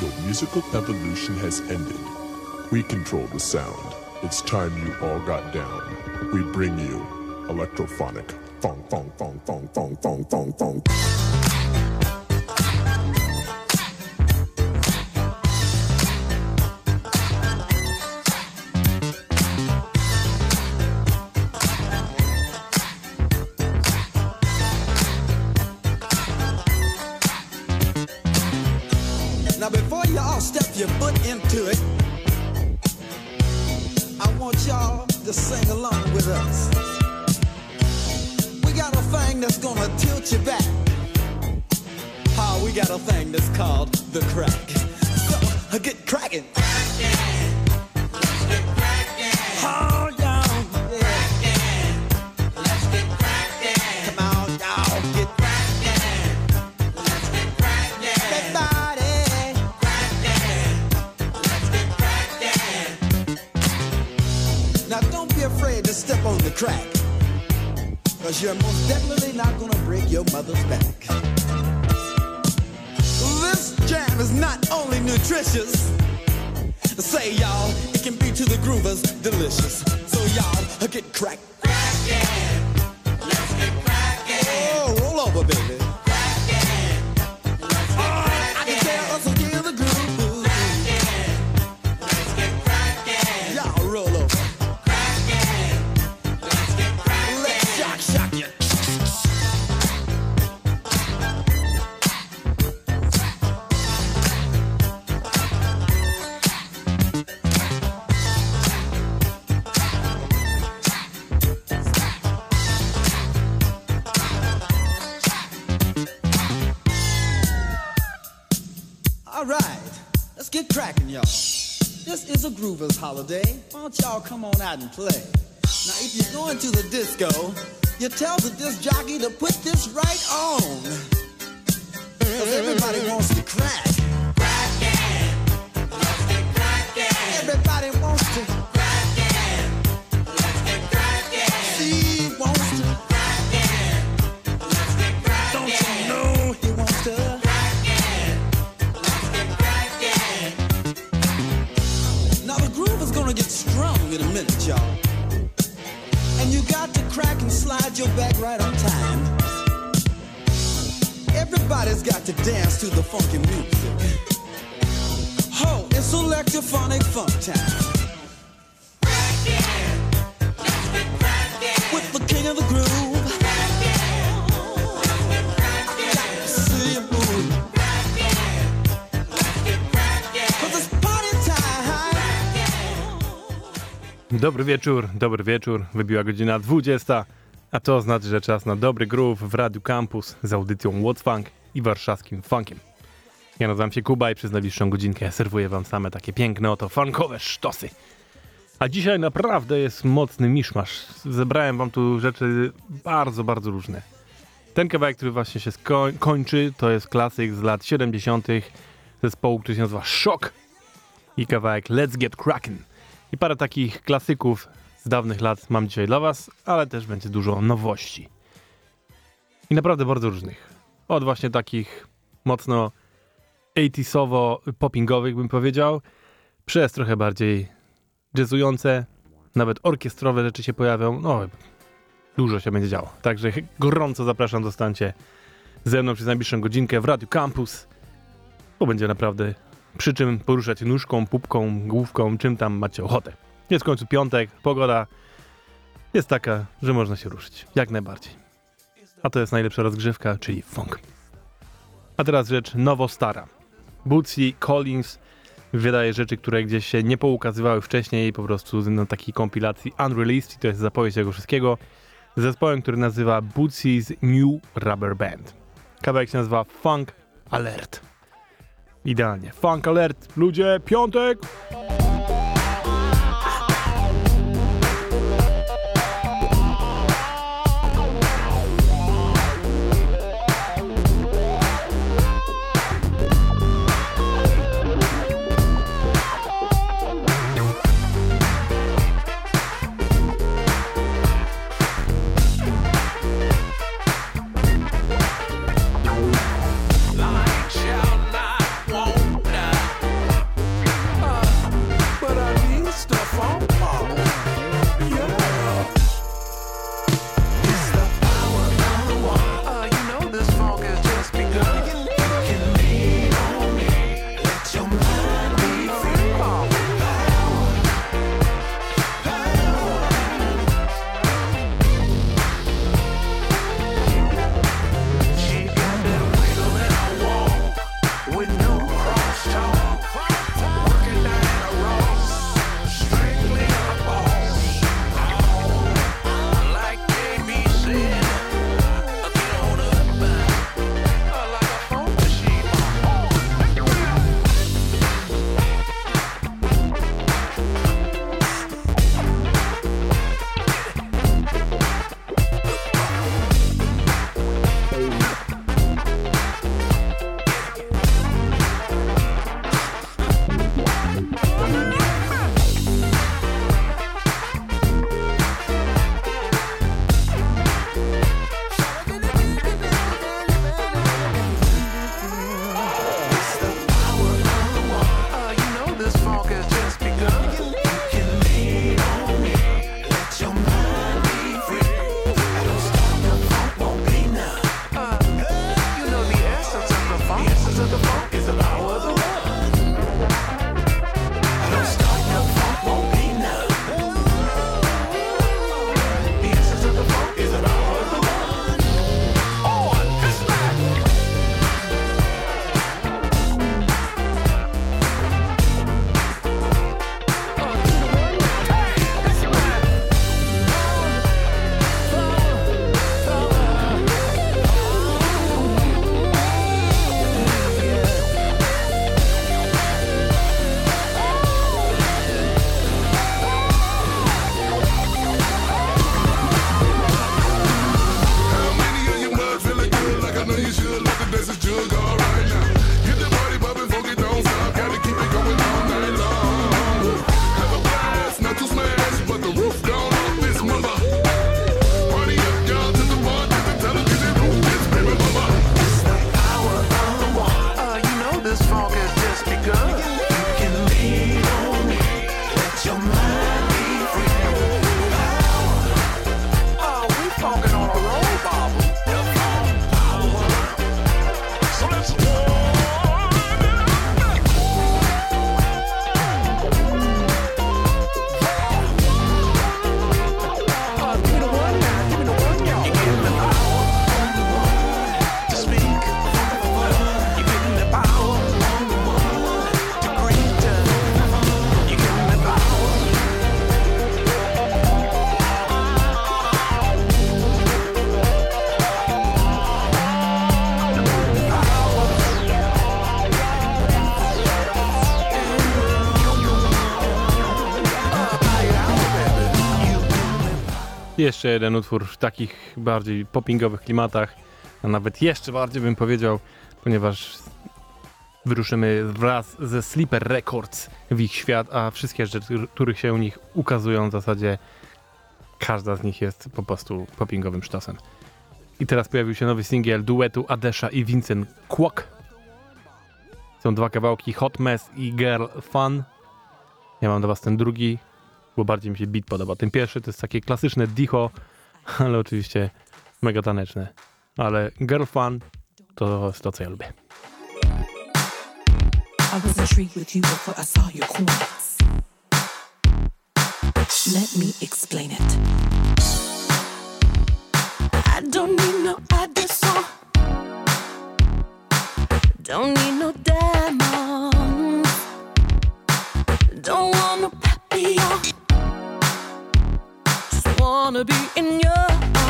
Your musical evolution has ended. We control the sound. It's time you all got down. We bring you electrophonic. Fong, fong, fong, fong, fong, fong, fong, fong. Y'all. This is a Groovers holiday. Why don't y'all come on out and play? Now, if you're going to the disco, you tell the disc jockey to put this right on. Cause everybody wants to crack. Everybody wants to. In a minute, y'all. And you got to crack and slide your back right on time. Everybody's got to dance to the funky music. Ho, it's electrophonic funk time. With the king of the Dobry wieczór, dobry wieczór. Wybiła godzina 20, a to znaczy, że czas na dobry groove w Radiu Campus z audycją What's Funk i warszawskim funkiem. Ja nazywam się Kuba i przez najbliższą godzinkę serwuję wam same takie piękne oto funkowe sztosy. A dzisiaj naprawdę jest mocny miszmasz. Zebrałem wam tu rzeczy bardzo, bardzo różne. Ten kawałek, który właśnie się skoń- kończy, to jest klasyk z lat 70. zespołu, który się nazywa Shock i kawałek Let's Get Crackin'. I parę takich klasyków z dawnych lat mam dzisiaj dla was, ale też będzie dużo nowości. I naprawdę bardzo różnych. Od właśnie takich mocno 80sowo-poppingowych bym powiedział, przez trochę bardziej jazzujące, nawet orkiestrowe rzeczy się pojawią. No, dużo się będzie działo. Także gorąco zapraszam, zostańcie ze mną przez najbliższą godzinkę w Radiu Campus, bo będzie naprawdę przy czym poruszać nóżką, pupką, główką, czym tam macie ochotę. Jest w końcu piątek, pogoda jest taka, że można się ruszyć. Jak najbardziej. A to jest najlepsza rozgrzewka, czyli funk. A teraz rzecz nowo-stara. Bootsy Collins wydaje rzeczy, które gdzieś się nie poukazywały wcześniej, po prostu na takiej kompilacji Unreleased i to jest zapowiedź tego wszystkiego. Z zespołem, który nazywa Bootsy's New Rubber Band. Kawałek się nazywa Funk Alert. Idealnie. Funk Alert, ludzie, piątek! Jeszcze jeden utwór w takich bardziej poppingowych klimatach, a nawet jeszcze bardziej bym powiedział, ponieważ wyruszymy wraz ze Sleeper Records w ich świat, a wszystkie rzeczy, których się u nich ukazują w zasadzie każda z nich jest po prostu poppingowym sztosem. I teraz pojawił się nowy singiel duetu Adesha i Vincent Kwok. Są dwa kawałki Hot Mess i Girl Fun. Ja mam do was ten drugi, bo bardziej mi się beat podoba. Ten pierwszy to jest takie klasyczne dicho, ale oczywiście mega taneczne. Ale Girl Fun to jest to, co ja lubię. I was intrigued with you before I saw your coins. Let me explain it. I don't need no Addison. Don't need no diamonds. Don't want wanna be in your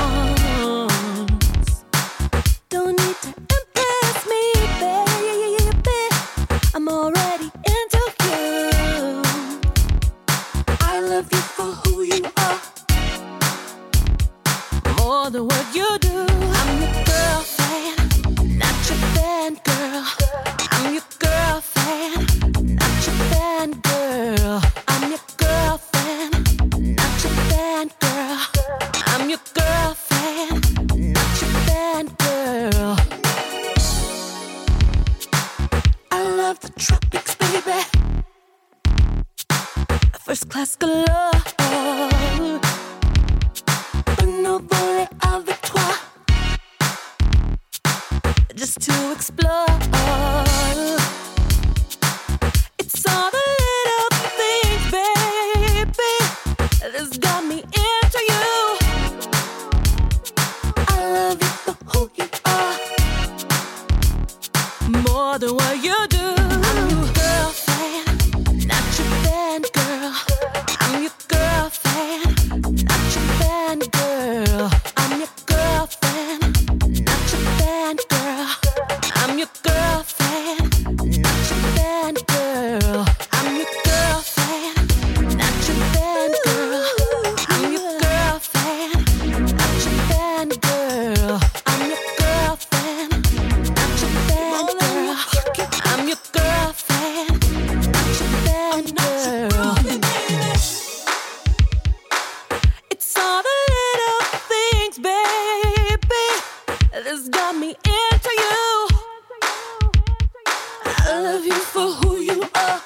for who you are,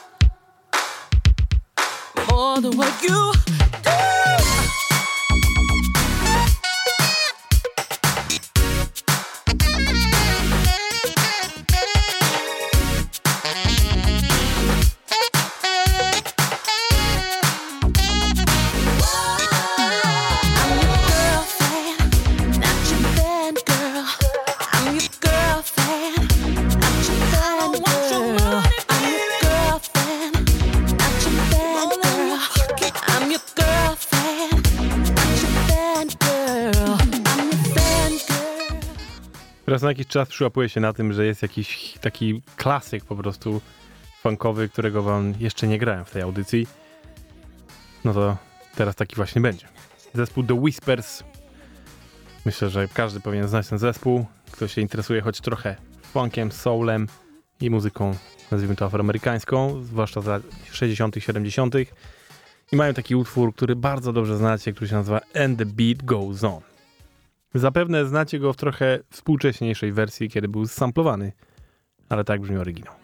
more than what you na jakiś czas przyłapuję się na tym, że jest jakiś taki klasyk po prostu funkowy, którego wam jeszcze nie grałem w tej audycji. No to teraz taki właśnie będzie. Zespół The Whispers. Myślę, że każdy powinien znać ten zespół. Kto się interesuje choć trochę funkiem, soulem i muzyką, nazwijmy to afroamerykańską, zwłaszcza z lat 60., 70. I mają taki utwór, który bardzo dobrze znacie, który się nazywa And the Beat Goes On. Zapewne znacie go w trochę współcześniejszej wersji, kiedy był samplowany, ale tak brzmi oryginał.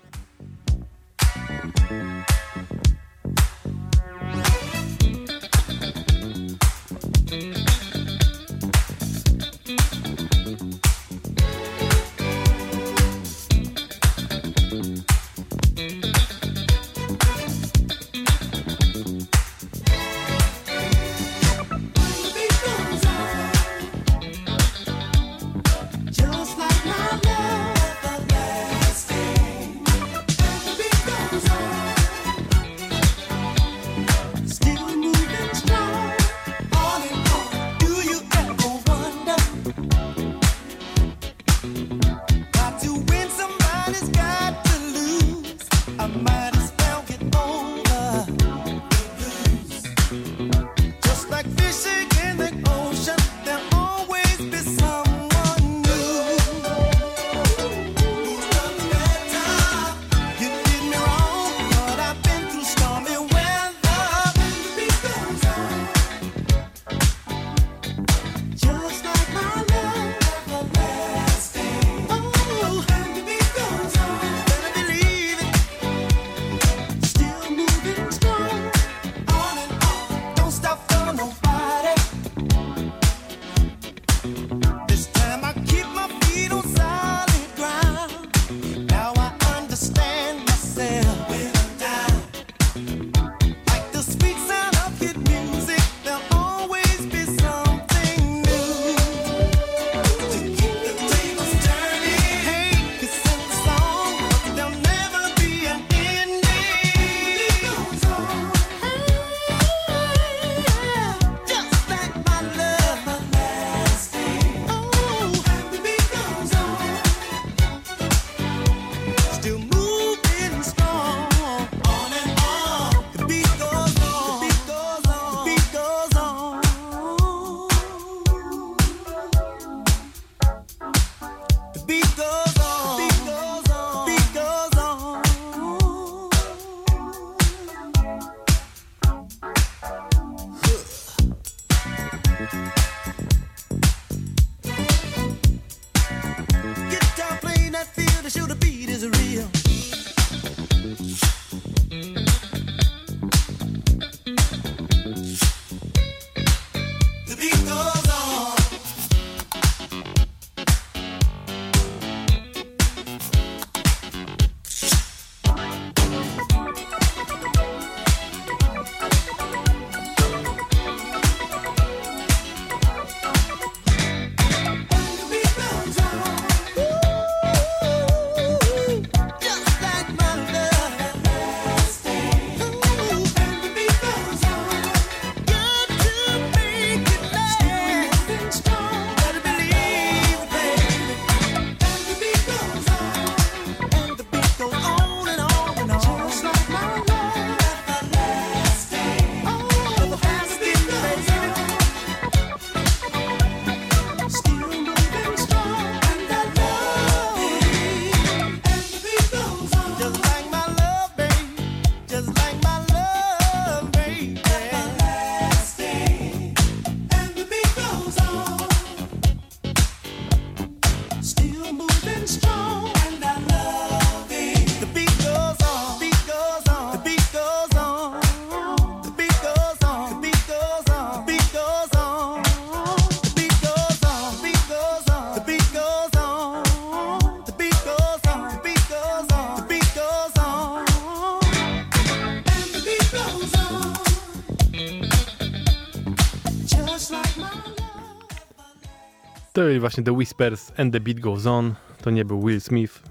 To byli właśnie The Whispers and The Beat Goes On. To nie był Will Smith.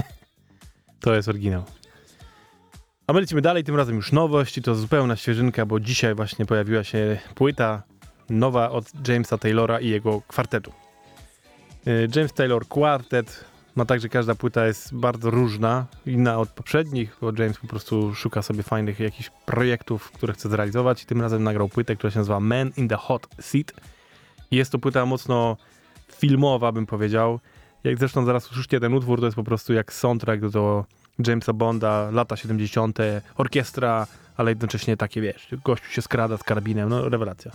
to jest oryginał. A my lecimy dalej, tym razem już nowość i to zupełna świeżynka, bo dzisiaj właśnie pojawiła się płyta nowa od Jamesa Taylora i jego kwartetu. Y, James Taylor Quartet ma tak, że każda płyta jest bardzo różna, inna od poprzednich, bo James po prostu szuka sobie fajnych jakichś projektów, które chce zrealizować i tym razem nagrał płytę, która się nazywa Man in the Hot Seat. Jest to płyta mocno filmowa, bym powiedział. Jak zresztą zaraz usłyszycie ten utwór, to jest po prostu jak soundtrack do Jamesa Bonda, lata 70., orkiestra, ale jednocześnie takie, wiesz, gościu się skrada z karabinem, no rewelacja.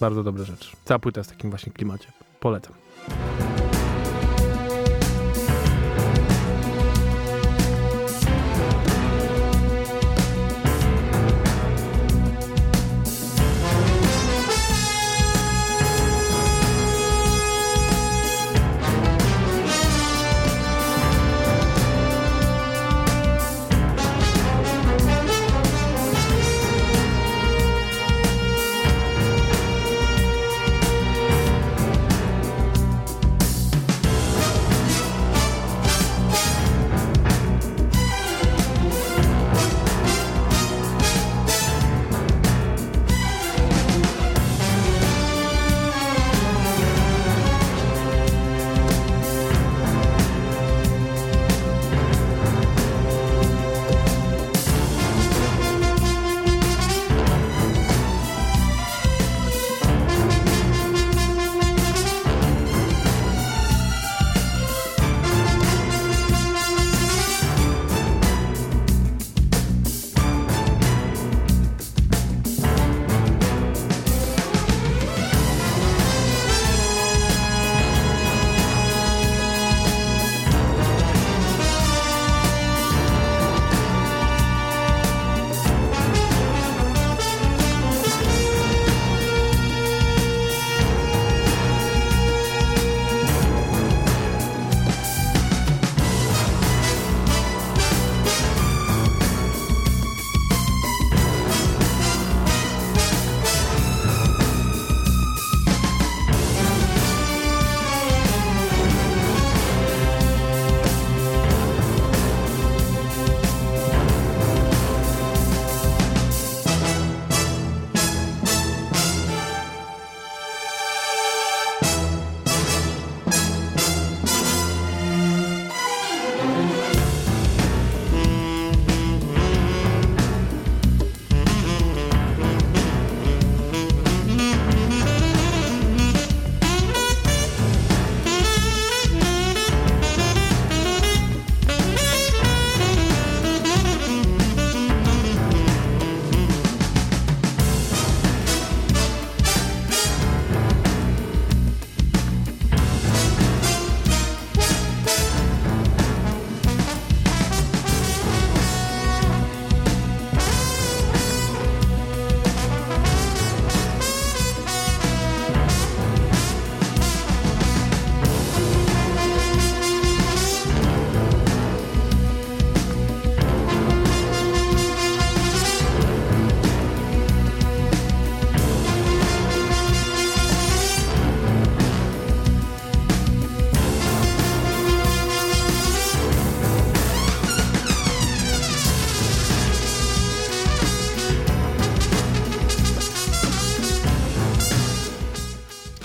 Bardzo dobra rzecz. Cała płyta jest w takim właśnie klimacie. Polecam.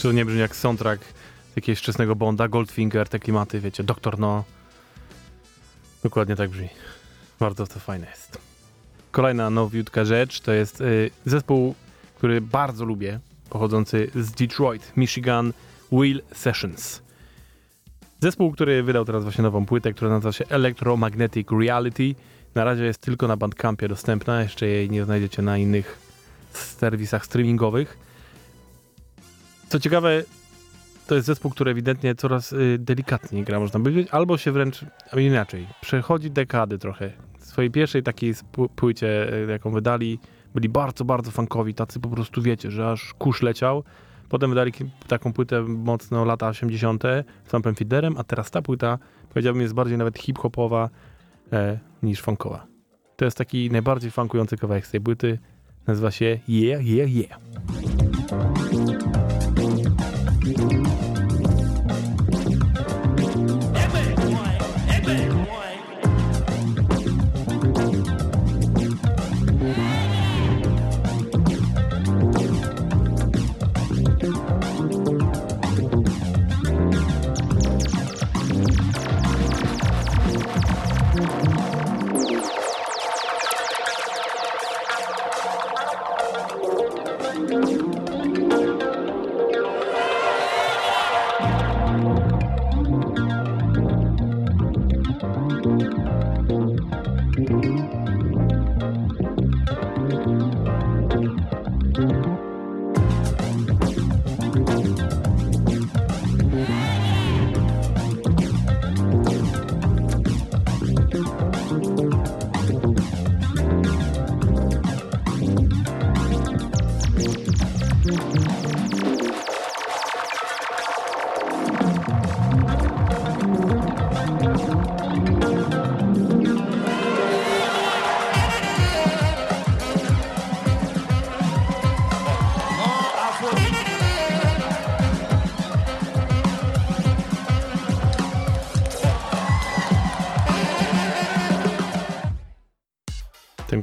To nie brzmi jak soundtrack jakiegoś wczesnego Bonda, Goldfinger, te klimaty, wiecie, Doktor No. Dokładnie tak brzmi. Bardzo to fajne jest. Kolejna nowiutka rzecz to jest y, zespół, który bardzo lubię, pochodzący z Detroit, Michigan, Wheel Sessions. Zespół, który wydał teraz właśnie nową płytę, która nazywa się Electromagnetic Reality. Na razie jest tylko na Bandcampie dostępna, jeszcze jej nie znajdziecie na innych serwisach streamingowych. Co ciekawe, to jest zespół, który ewidentnie coraz y, delikatniej gra, można powiedzieć, albo się wręcz inaczej, przechodzi dekady trochę. W swojej pierwszej takiej płycie, y, jaką wydali, byli bardzo, bardzo funkowi, tacy po prostu wiecie, że aż kurz leciał. Potem wydali taką płytę mocno lata 80. z Lampem Fiderem, a teraz ta płyta, powiedziałbym, jest bardziej nawet hip-hopowa e, niż funkowa. To jest taki najbardziej funkujący kawałek z tej płyty. Nazywa się Yeah, Yeah, Yeah.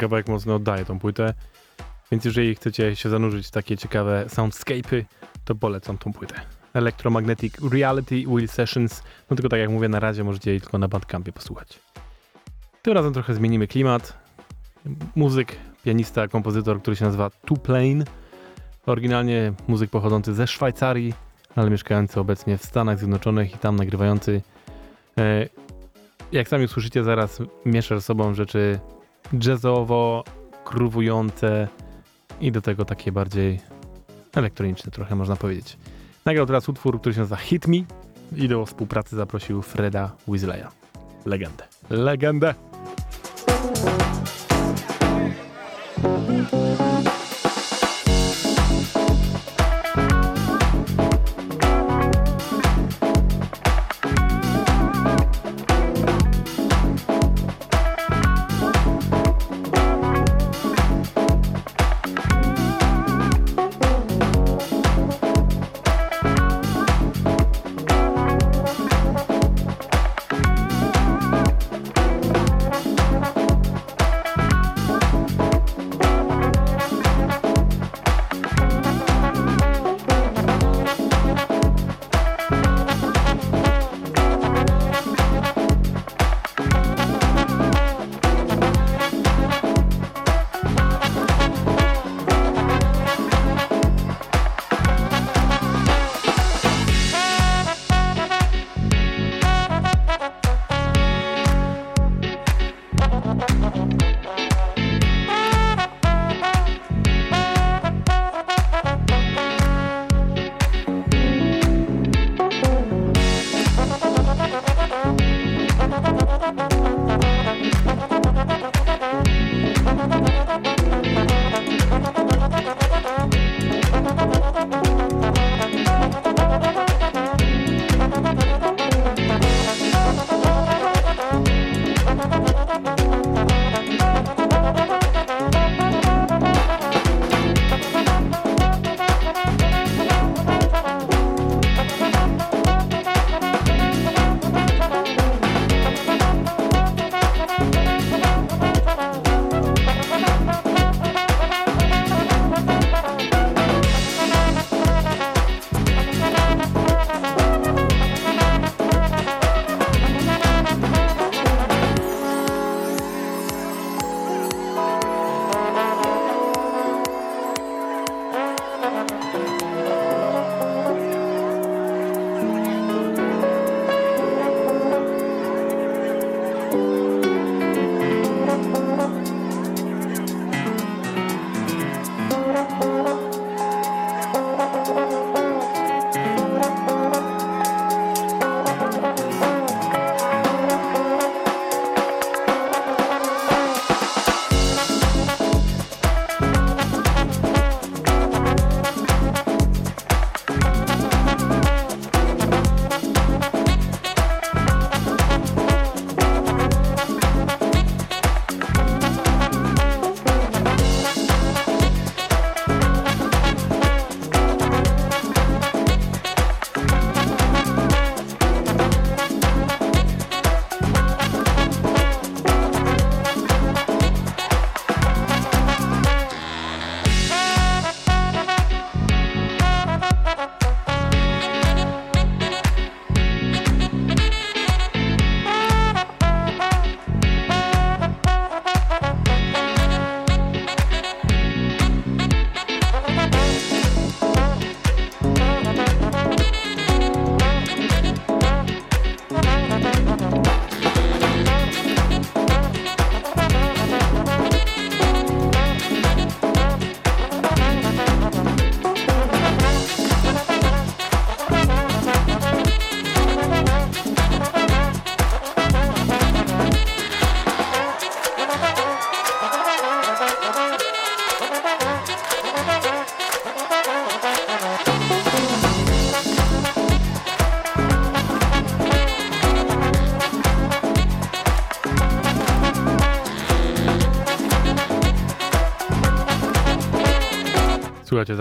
Kawałek mocno oddaje tą płytę, więc jeżeli chcecie się zanurzyć w takie ciekawe soundscape'y, to polecam tą płytę. Electromagnetic Reality Wheel Sessions, no tylko tak jak mówię, na razie możecie jej tylko na Bandcampie posłuchać. Tym razem trochę zmienimy klimat. Muzyk, pianista, kompozytor, który się nazywa Tuplane. Oryginalnie muzyk pochodzący ze Szwajcarii, ale mieszkający obecnie w Stanach Zjednoczonych i tam nagrywający. E, jak sami usłyszycie, zaraz miesza ze sobą rzeczy jazzowo, kruwujące i do tego takie bardziej elektroniczne trochę można powiedzieć. Nagrał teraz utwór, który się nazywa Hit Me i do współpracy zaprosił Freda Weasleya. Legendę. Legendę!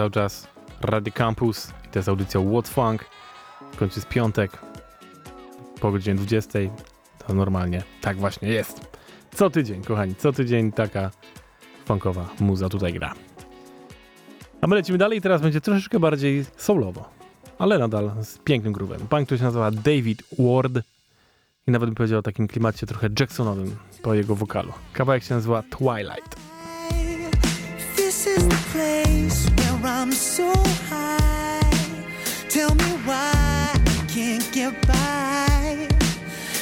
Cały czas Radio Campus i to jest audycja What Funk. W końcu jest piątek po godzinie 20. To normalnie tak właśnie jest. Co tydzień, kochani, co tydzień taka funkowa muza tutaj gra. A my lecimy dalej i teraz będzie troszeczkę bardziej soulowo, ale nadal z pięknym groovem. Pan, który się nazywa David Ward i nawet bym powiedział o takim klimacie trochę Jacksonowym po jego wokalu. Kawałek się nazywa Twilight. This is the place where I'm so high. Tell me why I can't get by.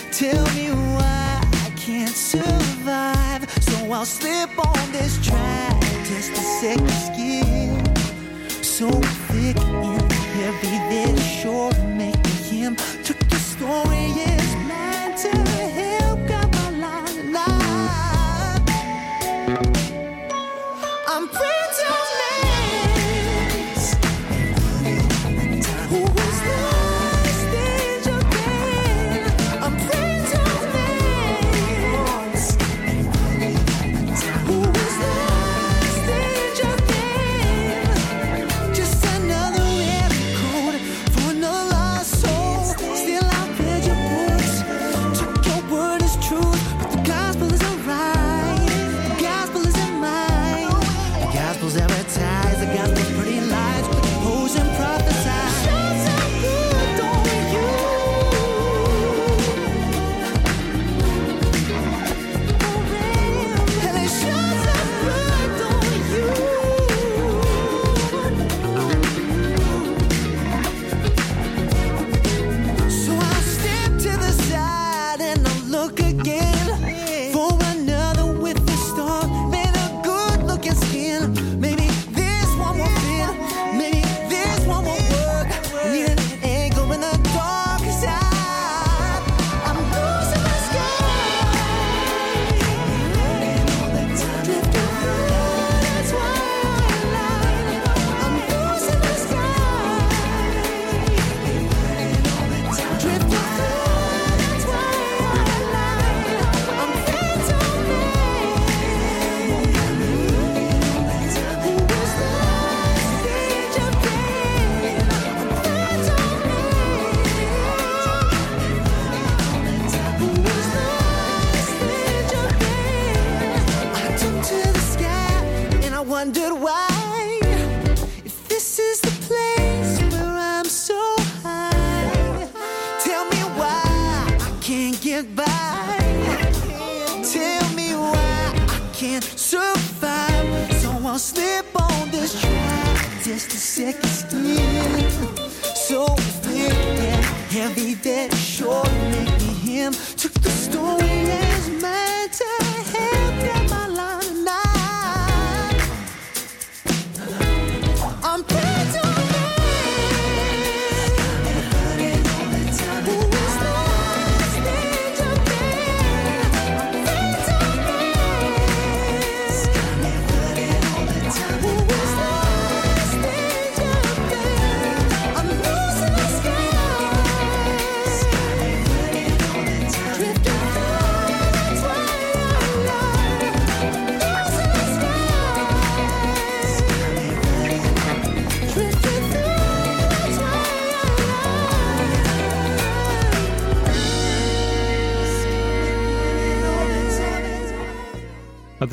Tell me why I can't survive. So I'll slip on this track just to set the skin. So thick and heavy that sure make him. Took the story is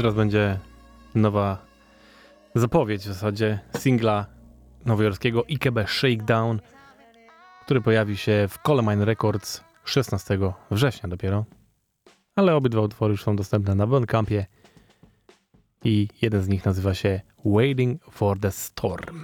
teraz będzie nowa zapowiedź w zasadzie singla nowojorskiego Ikebe Shakedown, który pojawi się w Colemine Records 16 września dopiero. Ale obydwa utwory już są dostępne na Bandcampie i jeden z nich nazywa się Waiting for the Storm.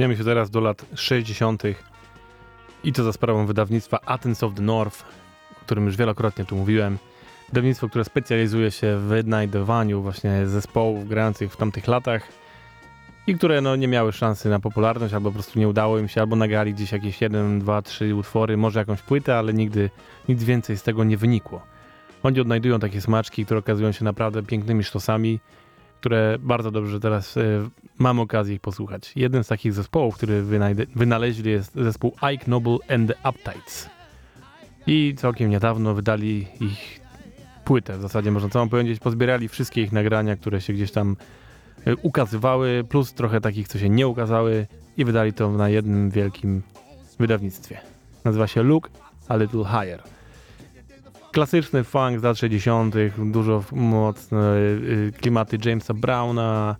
Cofniemy się teraz do lat 60. i to za sprawą wydawnictwa Athens of the North, o którym już wielokrotnie tu mówiłem. Wydawnictwo, które specjalizuje się w wynajdowaniu właśnie zespołów grających w tamtych latach i które no, nie miały szansy na popularność, albo po prostu nie udało im się, albo nagrali gdzieś jakieś jeden, dwa, trzy utwory, może jakąś płytę, ale nigdy nic więcej z tego nie wynikło. Oni odnajdują takie smaczki, które okazują się naprawdę pięknymi sztosami, które bardzo dobrze teraz y, mam okazję ich posłuchać. Jeden z takich zespołów, który wynaleźli jest zespół Ike Noble and the Uptights. I całkiem niedawno wydali ich płytę, w zasadzie można mam powiedzieć, pozbierali wszystkie ich nagrania, które się gdzieś tam y, ukazywały, plus trochę takich, co się nie ukazały i wydali to na jednym wielkim wydawnictwie. Nazywa się Look a Little Higher. Klasyczny funk z lat 60., dużo mocne y, klimaty Jamesa Browna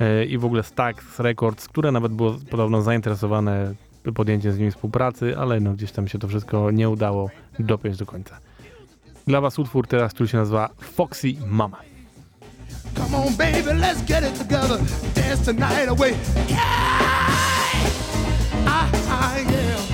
y, i w ogóle Stax Records, które nawet było podobno zainteresowane podjęciem z nimi współpracy, ale no gdzieś tam się to wszystko nie udało dopiąć do końca. Dla was utwór teraz, który się nazywa Foxy Mama. Come on, baby, let's get it together. Dance the night away. Yeah! Ah, ah, yeah.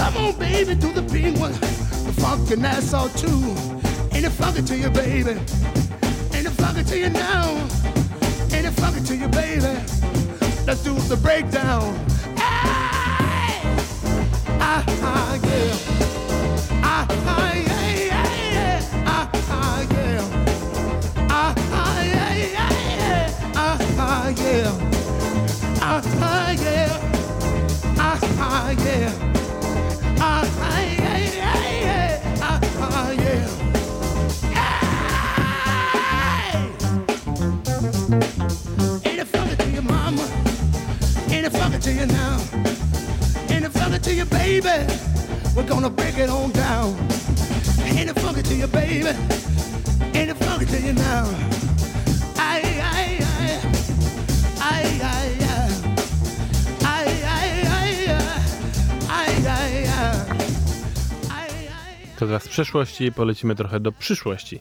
Come on, baby, do the penguin. The funk and that's all too. Ain't it funky to you, baby? Ain't it funky to you now? Ain't it funky to you, baby? Let's do the breakdown. Ah, ah, yeah. Przeszłości polecimy trochę do przyszłości,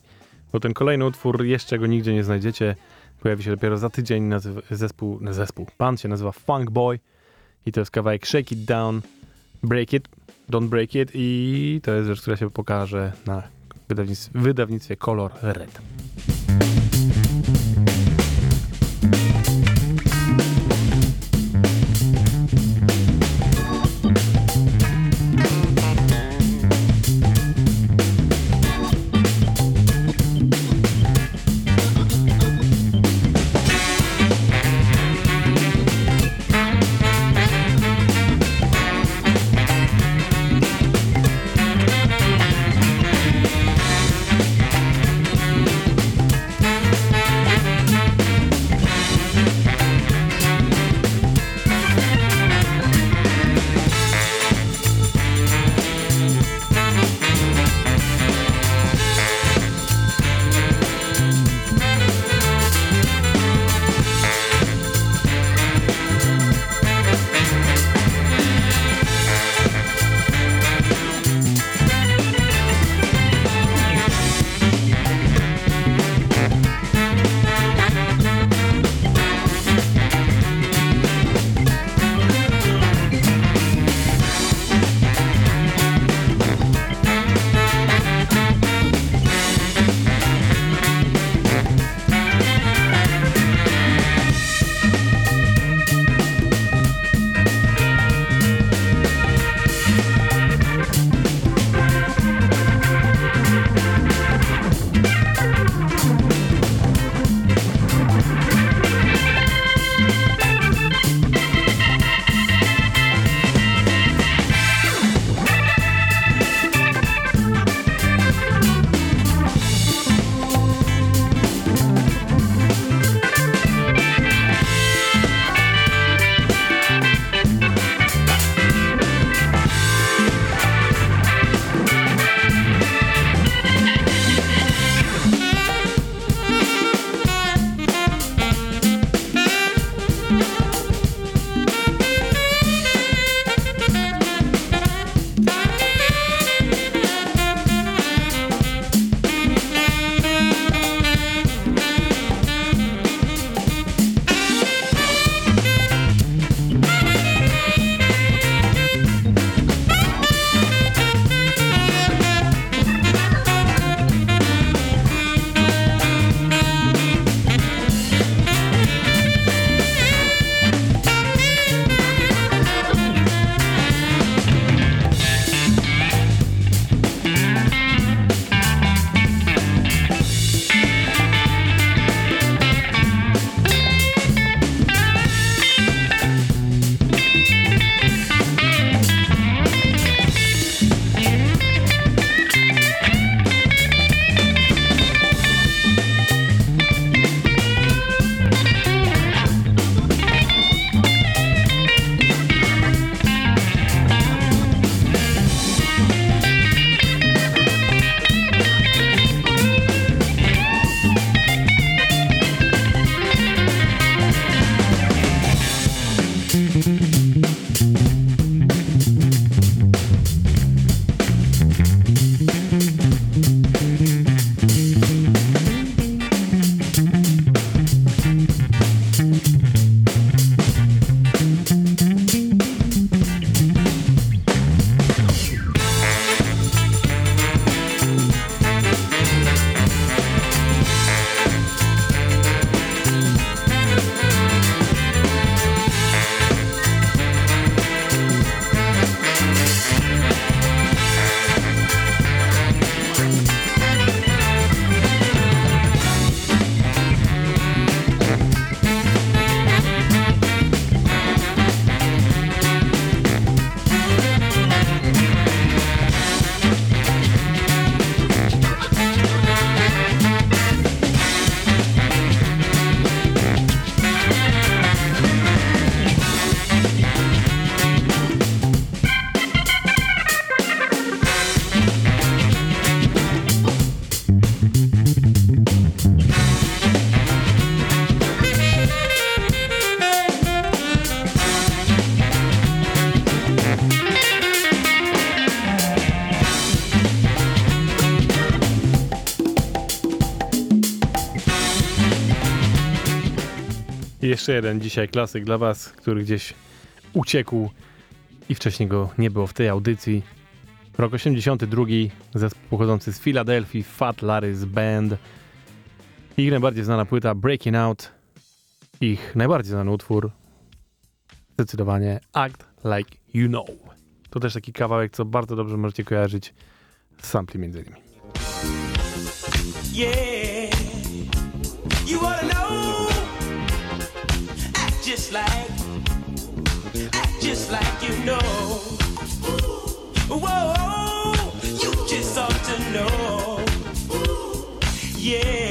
bo ten kolejny utwór jeszcze go nigdzie nie znajdziecie. Pojawi się dopiero za tydzień. Nazywa, zespół, no zespół, pan się nazywa Funk Boy i to jest kawałek Shake It Down, Break It, Don't Break It i to jest rzecz, która się pokaże na wydawnictwie, wydawnictwie Color Red. Jeszcze jeden dzisiaj klasyk dla Was, który gdzieś uciekł i wcześniej go nie było w tej audycji. Rok 82, zespół pochodzący z Filadelfii, Fat Larry's Band. Ich najbardziej znana płyta Breaking Out. Ich najbardziej znany utwór zdecydowanie Act Like You Know. To też taki kawałek, co bardzo dobrze możecie kojarzyć z sampli między innymi. Yeah, just like, act just like you know. Whoa, you just ought to know. Yeah.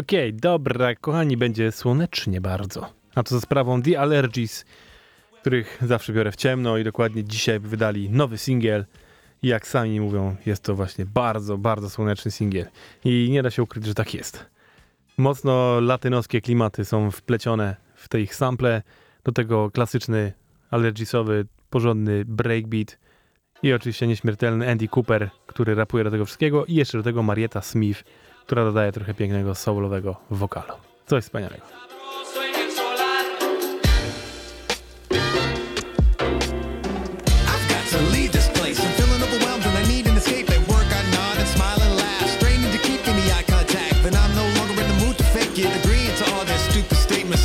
Okej, dobra, kochani, będzie słonecznie bardzo. A to za sprawą The Allergies, których zawsze biorę w ciemno i dokładnie dzisiaj wydali nowy singiel. Jak sami mówią, jest to właśnie bardzo, bardzo słoneczny singiel. I nie da się ukryć, że tak jest. Mocno latynoskie klimaty są wplecione w te ich sample. Do tego klasyczny, allergisowy, porządny breakbeat. I oczywiście nieśmiertelny Andy Cooper, który rapuje do tego wszystkiego. I jeszcze do tego Marietta Smith, która dodaje trochę pięknego soulowego wokalu. Coś wspaniałego. No.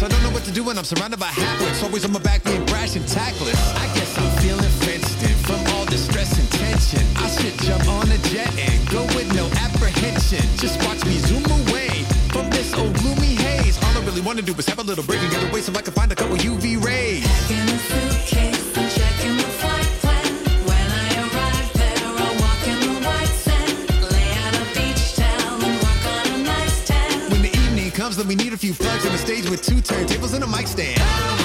I don't know what to do when I'm surrounded by halfwits, always on my back being brash and tactless. And tension. I should jump on a jet and go with no apprehension. Just watch me zoom away from this old gloomy haze. All I really want to do is have a little break and get away so I can find a couple UV rays. Packing a suitcase and checking the flight plan. When I arrive there, I'll walk in the white sand. Lay out a beach towel and work on a nice tan. When the evening comes, then we need a few plugs and a stage with two turntables and a mic stand.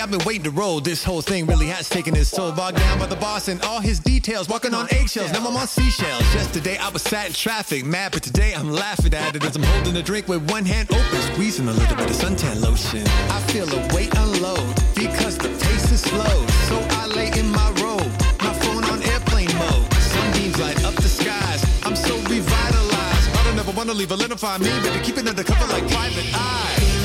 I've been waiting to roll. This whole thing really has taken its toll. Bogged down by the boss and all his details. Walking on eggshells, now I'm on seashells. Yesterday I was sat in traffic, mad, but today I'm laughing at it as I'm holding a drink with one hand open, squeezing a little bit of suntan lotion. I feel a weight unload because the pace is slow. So I lay in my robe, my phone on airplane mode. Sunbeams light up the skies. I'm so revitalized. I don't ever wanna leave a little find me, but to keep it undercover like private eye.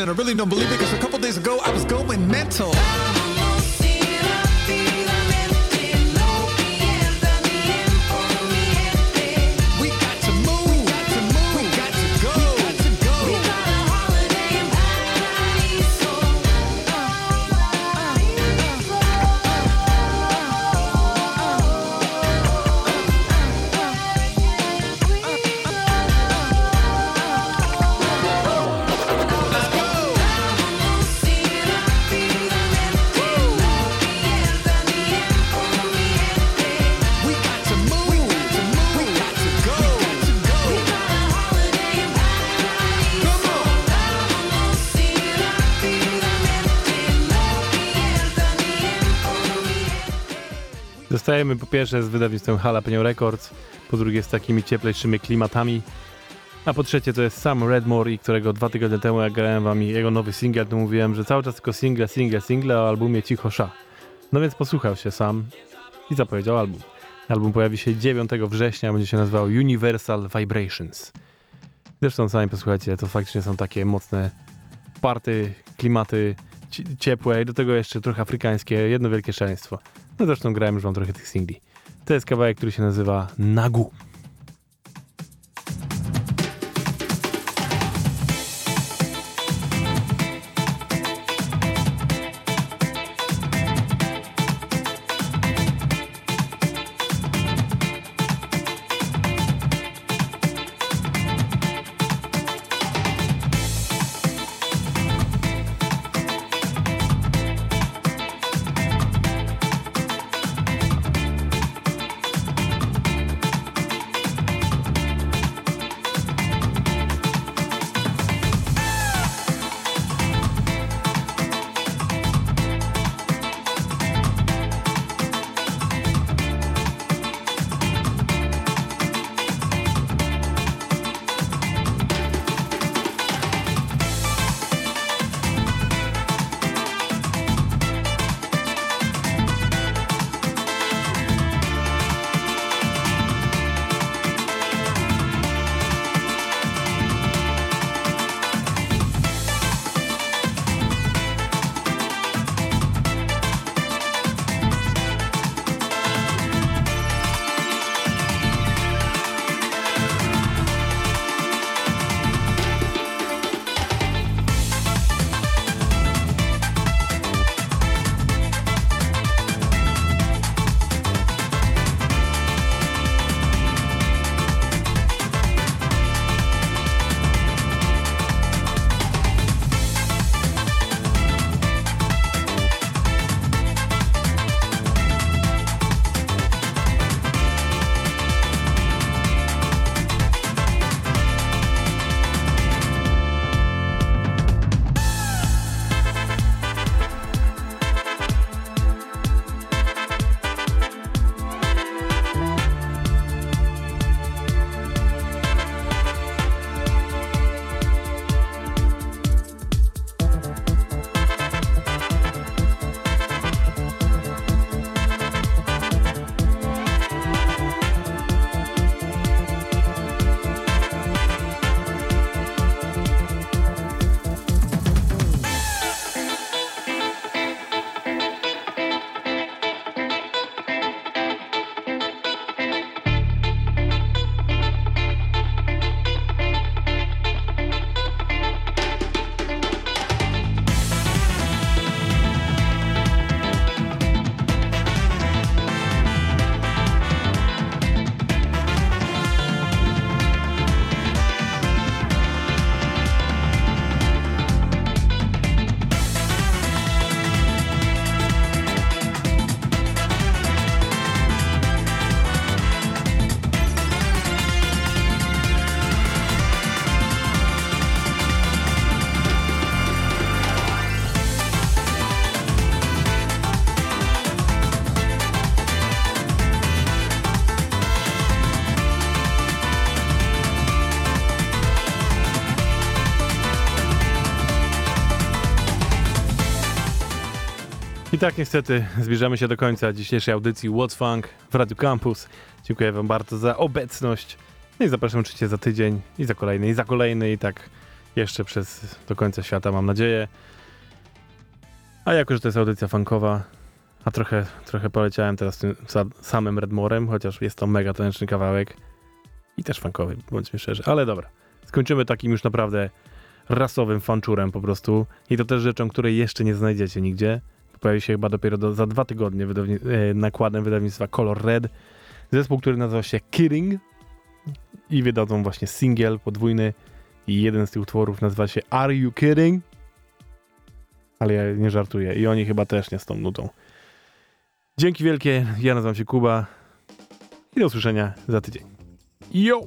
And I really don't believe it because a couple days ago I was going mental. Gente. Zostajemy po pierwsze z wydawnictwem Jalapeno Records, po drugie z takimi cieplejszymi klimatami, a po trzecie to jest Sam Redmore, którego dwa tygodnie temu jak grałem wam jego nowy singiel, to mówiłem, że cały czas tylko single, single, single o albumie Cicho Sza. No więc posłuchał się sam i zapowiedział album. Album pojawi się 9 września, będzie się nazywał Universal Vibrations. Zresztą sami posłuchajcie, to faktycznie są takie mocne party, klimaty ciepłe i do tego jeszcze trochę afrykańskie, jedno wielkie szaleństwo. No zresztą grałem już wam trochę tych singli. To jest kawałek, który się nazywa Nagu. Tak niestety zbliżamy się do końca dzisiejszej audycji What's Funk w Radio Campus. Dziękuję wam bardzo za obecność. No i zapraszam oczywiście za tydzień i za kolejny, i za kolejny, i tak jeszcze przez do końca świata, mam nadzieję. A jako, że to jest audycja funkowa, a trochę, trochę poleciałem teraz tym sa- samym Redmorem, chociaż jest to mega taneczny kawałek i też funkowy, bądźmy szczerzy. Ale dobra, skończymy takim już naprawdę rasowym fanczurem po prostu i to też rzeczą, której jeszcze nie znajdziecie nigdzie. Pojawi się chyba dopiero do, za dwa tygodnie wydawni- e, nakładem wydawnictwa Color Red. Zespół, który nazywa się Kidding i wydadzą właśnie singiel podwójny i jeden z tych utworów nazywa się Are You Kidding? Ale ja nie żartuję i oni chyba też nie z tą nutą. Dzięki wielkie, ja nazywam się Kuba i do usłyszenia za tydzień. Yo!